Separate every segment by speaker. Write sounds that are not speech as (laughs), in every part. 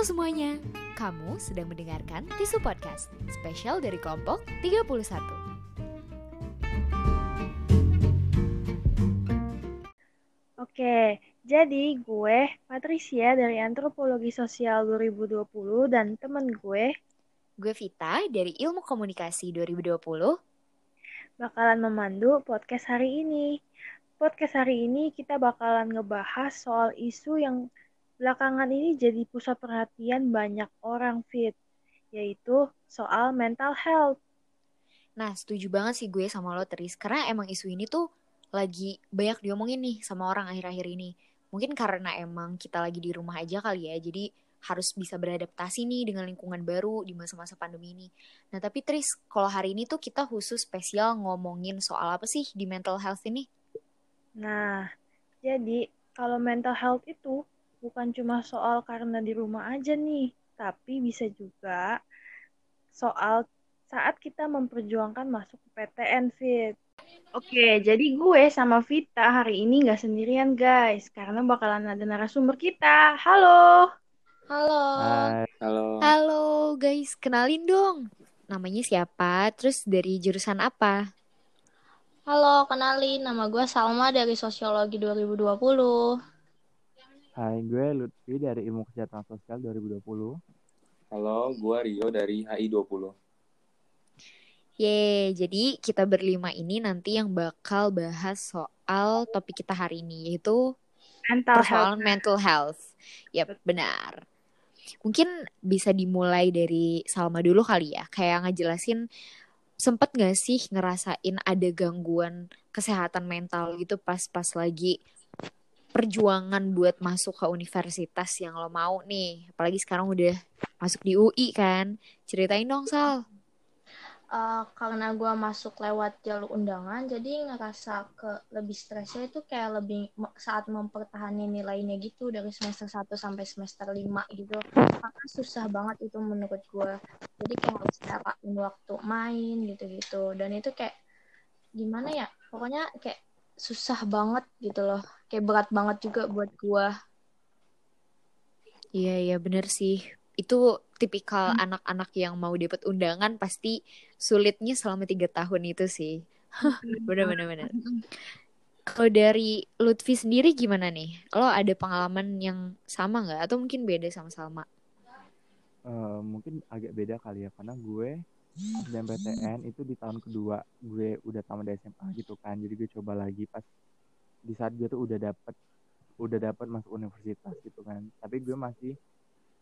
Speaker 1: Halo semuanya, kamu sedang mendengarkan Tisu Podcast, spesial dari kelompok 31.
Speaker 2: Oke, jadi gue Patricia dari Antropologi Sosial 2020 dan temen gue
Speaker 1: Gue Vita dari Ilmu Komunikasi 2020.
Speaker 2: bakalan memandu podcast hari ini. Podcast hari ini kita bakalan ngebahas soal isu yang belakangan ini jadi pusat perhatian banyak orang fit, yaitu soal mental health.
Speaker 1: Nah, setuju banget sih gue sama lo, Tris. Karena emang isu ini tuh lagi banyak diomongin nih sama orang akhir-akhir ini. Mungkin karena emang kita lagi di rumah aja kali ya, jadi harus bisa beradaptasi nih dengan lingkungan baru di masa-masa pandemi ini. Nah, tapi Tris, kalau hari ini tuh kita khusus spesial ngomongin soal apa sih di mental health ini?
Speaker 2: Nah, jadi kalau mental health itu bukan cuma soal karena di rumah aja nih, tapi bisa juga soal saat kita memperjuangkan masuk ke PTN Fit. Oke, jadi gue sama Vita hari ini nggak sendirian guys, karena bakalan ada narasumber kita. Halo!
Speaker 1: Halo.
Speaker 3: Hai, halo.
Speaker 1: Halo guys, kenalin dong. Namanya siapa? Terus dari jurusan apa?
Speaker 4: Halo, kenalin nama gue Salma dari Sosiologi 2020.
Speaker 3: Hai, gue Lutfi dari Ilmu Kesejahteraan Sosial 2020.
Speaker 5: Halo, gua Rio dari HI 20.
Speaker 1: Ye, jadi kita berlima ini nanti yang bakal bahas soal topik kita hari ini yaitu
Speaker 2: Mental health.
Speaker 1: persoalan mental health. Yap, benar. Mungkin bisa dimulai dari Salma dulu kali ya, kayak ngejelasin sempet gak sih ngerasain ada gangguan kesehatan mental gitu pas-pas lagi perjuangan buat masuk ke universitas yang lo mau nih. Apalagi sekarang udah masuk di UI kan. Ceritain dong, Sal.
Speaker 4: Eh, karena gue masuk lewat jalur undangan, jadi ngerasa ke lebih stresnya itu kayak lebih saat mempertahankan nilainya gitu dari semester 1 sampai semester 5 gitu. Karena susah banget itu menurut gue. Jadi kayak harus carain waktu main gitu-gitu. Dan itu kayak gimana ya? Pokoknya kayak susah banget gitu loh. Kayak berat banget juga buat gue.
Speaker 1: Iya, iya bener sih. Itu tipikal anak-anak yang mau dapat undangan pasti sulitnya selama tiga tahun itu sih. Bener-bener. (laughs) bener. Kalau dari Lutfi sendiri gimana nih? Lo ada pengalaman yang sama nggak? Atau mungkin beda sama Salma?
Speaker 3: Eh, mungkin agak beda kali ya, karena gue SBMPTN itu di tahun kedua gue udah tamat dari SMA gitu kan. Jadi gue coba lagi pas di saat gue tuh udah dapet udah dapet masuk universitas gitu kan. Tapi gue masih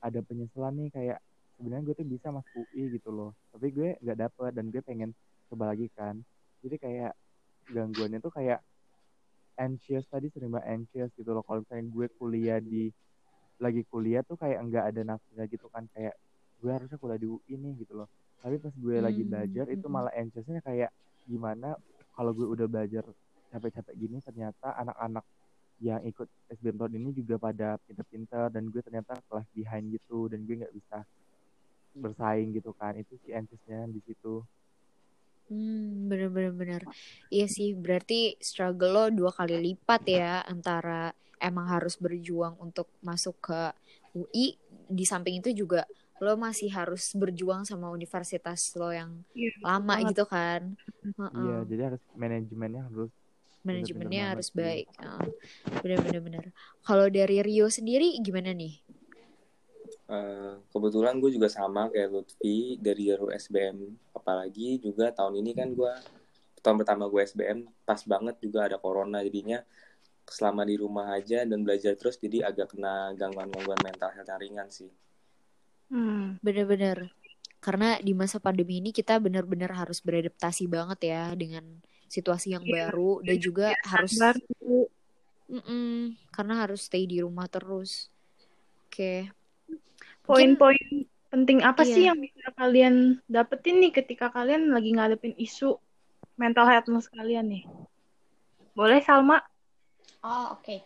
Speaker 3: ada penyesalan nih kayak sebenarnya gue tuh bisa masuk UI gitu loh. Tapi gue nggak dapet dan gue pengen coba lagi kan. Jadi kayak gangguannya tuh kayak anxious tadi sering banget anxious gitu loh. Kalau misalnya gue kuliah di lagi kuliah tuh kayak enggak ada nafsunya gitu kan kayak gue harusnya kuliah di UI nih gitu loh tapi pas gue lagi
Speaker 1: Hmm,
Speaker 3: belajar itu
Speaker 1: mm-mm.
Speaker 3: malah anxiousnya kayak gimana kalau gue udah belajar capek-capek gini ternyata anak-anak yang ikut SBM tahun ini juga pada pinter-pinter dan gue ternyata kelas behind gitu dan gue nggak bisa bersaing gitu kan itu si anxiousnya di situ
Speaker 1: Hmm, bener-bener bener. Iya sih, berarti struggle lo dua kali lipat ya antara emang harus berjuang untuk masuk ke UI, di samping itu juga lo masih harus berjuang sama universitas lo yang
Speaker 2: Iya,
Speaker 1: lama
Speaker 2: banget.
Speaker 1: gitu kan. Heeh.
Speaker 3: iya jadi harus manajemennya harus
Speaker 1: Manajemennya harus
Speaker 3: banget sih.
Speaker 1: baik. Heeh. Bener-bener bener. Kalau dari Rio sendiri gimana nih?
Speaker 5: Eh, kebetulan gue juga sama kayak Lutfi dari jalur SBM. Apalagi juga tahun ini kan gue tahun pertama gue SBM pas banget juga ada corona jadinya selama di rumah aja dan belajar terus jadi agak kena gangguan-gangguan mental health yang ringan sih.
Speaker 2: Hmm,
Speaker 1: Bener-bener. Karena di masa pandemi ini kita bener-bener harus beradaptasi banget ya dengan situasi yang
Speaker 2: Iya,
Speaker 1: baru dan juga harus
Speaker 2: baru.
Speaker 1: Mm-mm, karena harus stay di rumah terus. Oke. Mungkin
Speaker 2: Poin-poin penting apa sih
Speaker 1: iya.
Speaker 2: yang bisa kalian dapetin nih ketika kalian lagi ngadepin isu mental health kalian nih? Boleh Salma?
Speaker 4: Oh, oke.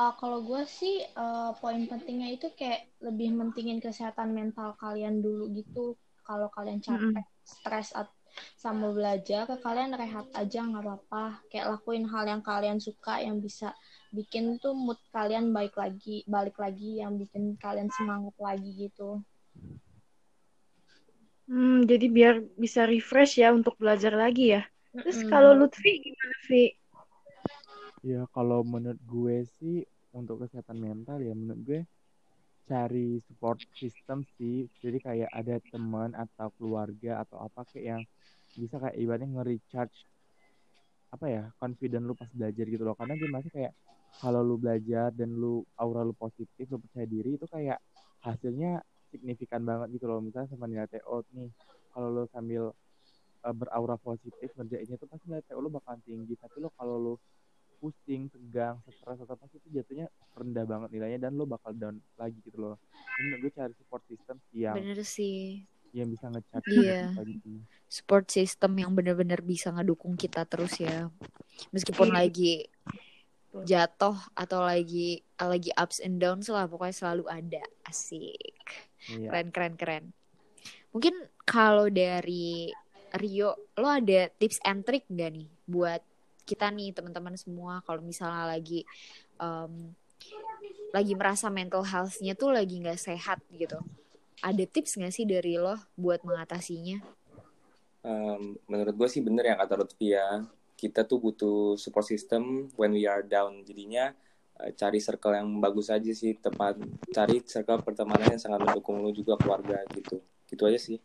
Speaker 4: Eh, kalau gue sih eh, poin pentingnya itu kayak lebih mentingin kesehatan mental kalian dulu gitu. Kalau kalian capek, stres, at- sama belajar ke kalian rehat aja nggak apa-apa kayak lakuin hal yang kalian suka yang bisa bikin tuh mood kalian baik lagi balik lagi yang bikin kalian semangat lagi gitu
Speaker 2: Hmm, jadi biar bisa refresh ya untuk belajar lagi ya. Terus kalau Lutfi gimana, Vi?
Speaker 3: Ya kalau menurut gue sih untuk kesehatan mental ya menurut gue cari support system sih. Jadi kayak ada teman atau keluarga atau apa kayak yang bisa kayak ibaratnya nge-recharge apa ya confident lu pas belajar gitu loh. Karena gue masih kayak kalau lu belajar dan lu aura lu positif, lu percaya diri itu kayak hasilnya signifikan banget gitu loh misalnya sama nilai TO nih kalau lo sambil uh, beraura positif ngerjainnya tuh pasti nilai TO lo bakalan tinggi tapi lo kalau lo pusing tegang stres atau apa itu jatuhnya rendah banget nilainya dan lo bakal down lagi gitu loh ini gue cari support system yang
Speaker 1: bener sih
Speaker 3: yang bisa ngecat
Speaker 1: Iya.
Speaker 3: gitu.
Speaker 1: support system yang bener-bener bisa ngedukung kita terus ya meskipun
Speaker 2: Iya.
Speaker 1: lagi jatuh atau lagi lagi ups and downs lah pokoknya selalu ada asik
Speaker 3: Iya.
Speaker 1: keren keren keren mungkin kalau dari Rio lo ada tips and trick gak nih buat kita nih teman-teman semua kalau misalnya lagi em, lagi merasa mental health-nya tuh lagi nggak sehat gitu ada tips gak sih dari lo buat mengatasinya
Speaker 5: Um, menurut gue sih bener yang kata Lutfi ya. Kita tuh butuh support system when we are down. Jadinya eh, cari circle yang bagus aja sih. Tepat cari circle pertemanan yang sangat mendukung lu juga keluarga gitu. Gitu aja sih.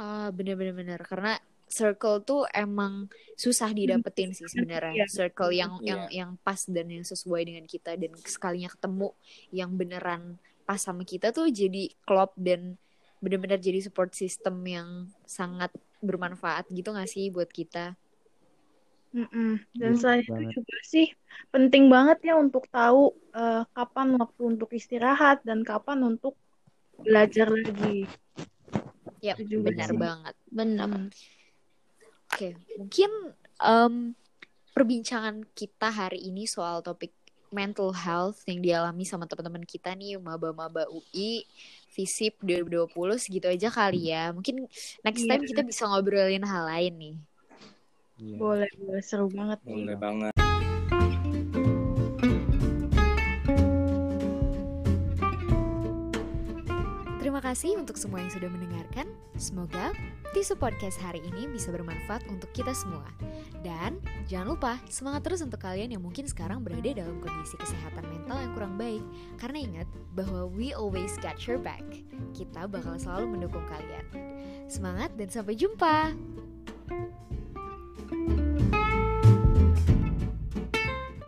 Speaker 1: Ah, bener-bener karena circle tuh emang susah didapetin sih sebenarnya.
Speaker 2: Iya.
Speaker 1: Circle yang
Speaker 5: Iya.
Speaker 1: yang yang pas dan yang sesuai dengan kita dan sekalinya ketemu yang beneran pas sama kita tuh jadi klop dan bener-bener jadi support system yang sangat bermanfaat gitu gak sih buat kita?
Speaker 2: Mm-mm. Dan
Speaker 3: Iya,
Speaker 2: selain itu
Speaker 3: banget.
Speaker 2: juga sih penting banget ya untuk tahu eh, kapan waktu untuk istirahat dan kapan untuk belajar lagi.
Speaker 1: Ya,
Speaker 2: Itu juga
Speaker 1: benar
Speaker 2: sih.
Speaker 1: banget.
Speaker 4: bener
Speaker 1: Oke, mungkin em, perbincangan kita hari ini soal topik mental health yang dialami sama teman-teman kita nih maba-maba UI FISIP 2020 segitu aja kali ya. Mungkin next time
Speaker 2: Iya.
Speaker 1: kita bisa ngobrolin hal lain nih.
Speaker 3: Iya.
Speaker 2: Boleh, boleh seru banget.
Speaker 5: Boleh banget.
Speaker 1: Kasih untuk semua yang sudah mendengarkan. Semoga Tisu Podcast hari ini bisa bermanfaat untuk kita semua. Dan jangan lupa semangat terus untuk kalian yang mungkin sekarang berada dalam kondisi kesehatan mental yang kurang baik. Karena ingat bahwa we always got your back. Kita bakal selalu mendukung kalian. Semangat dan sampai jumpa.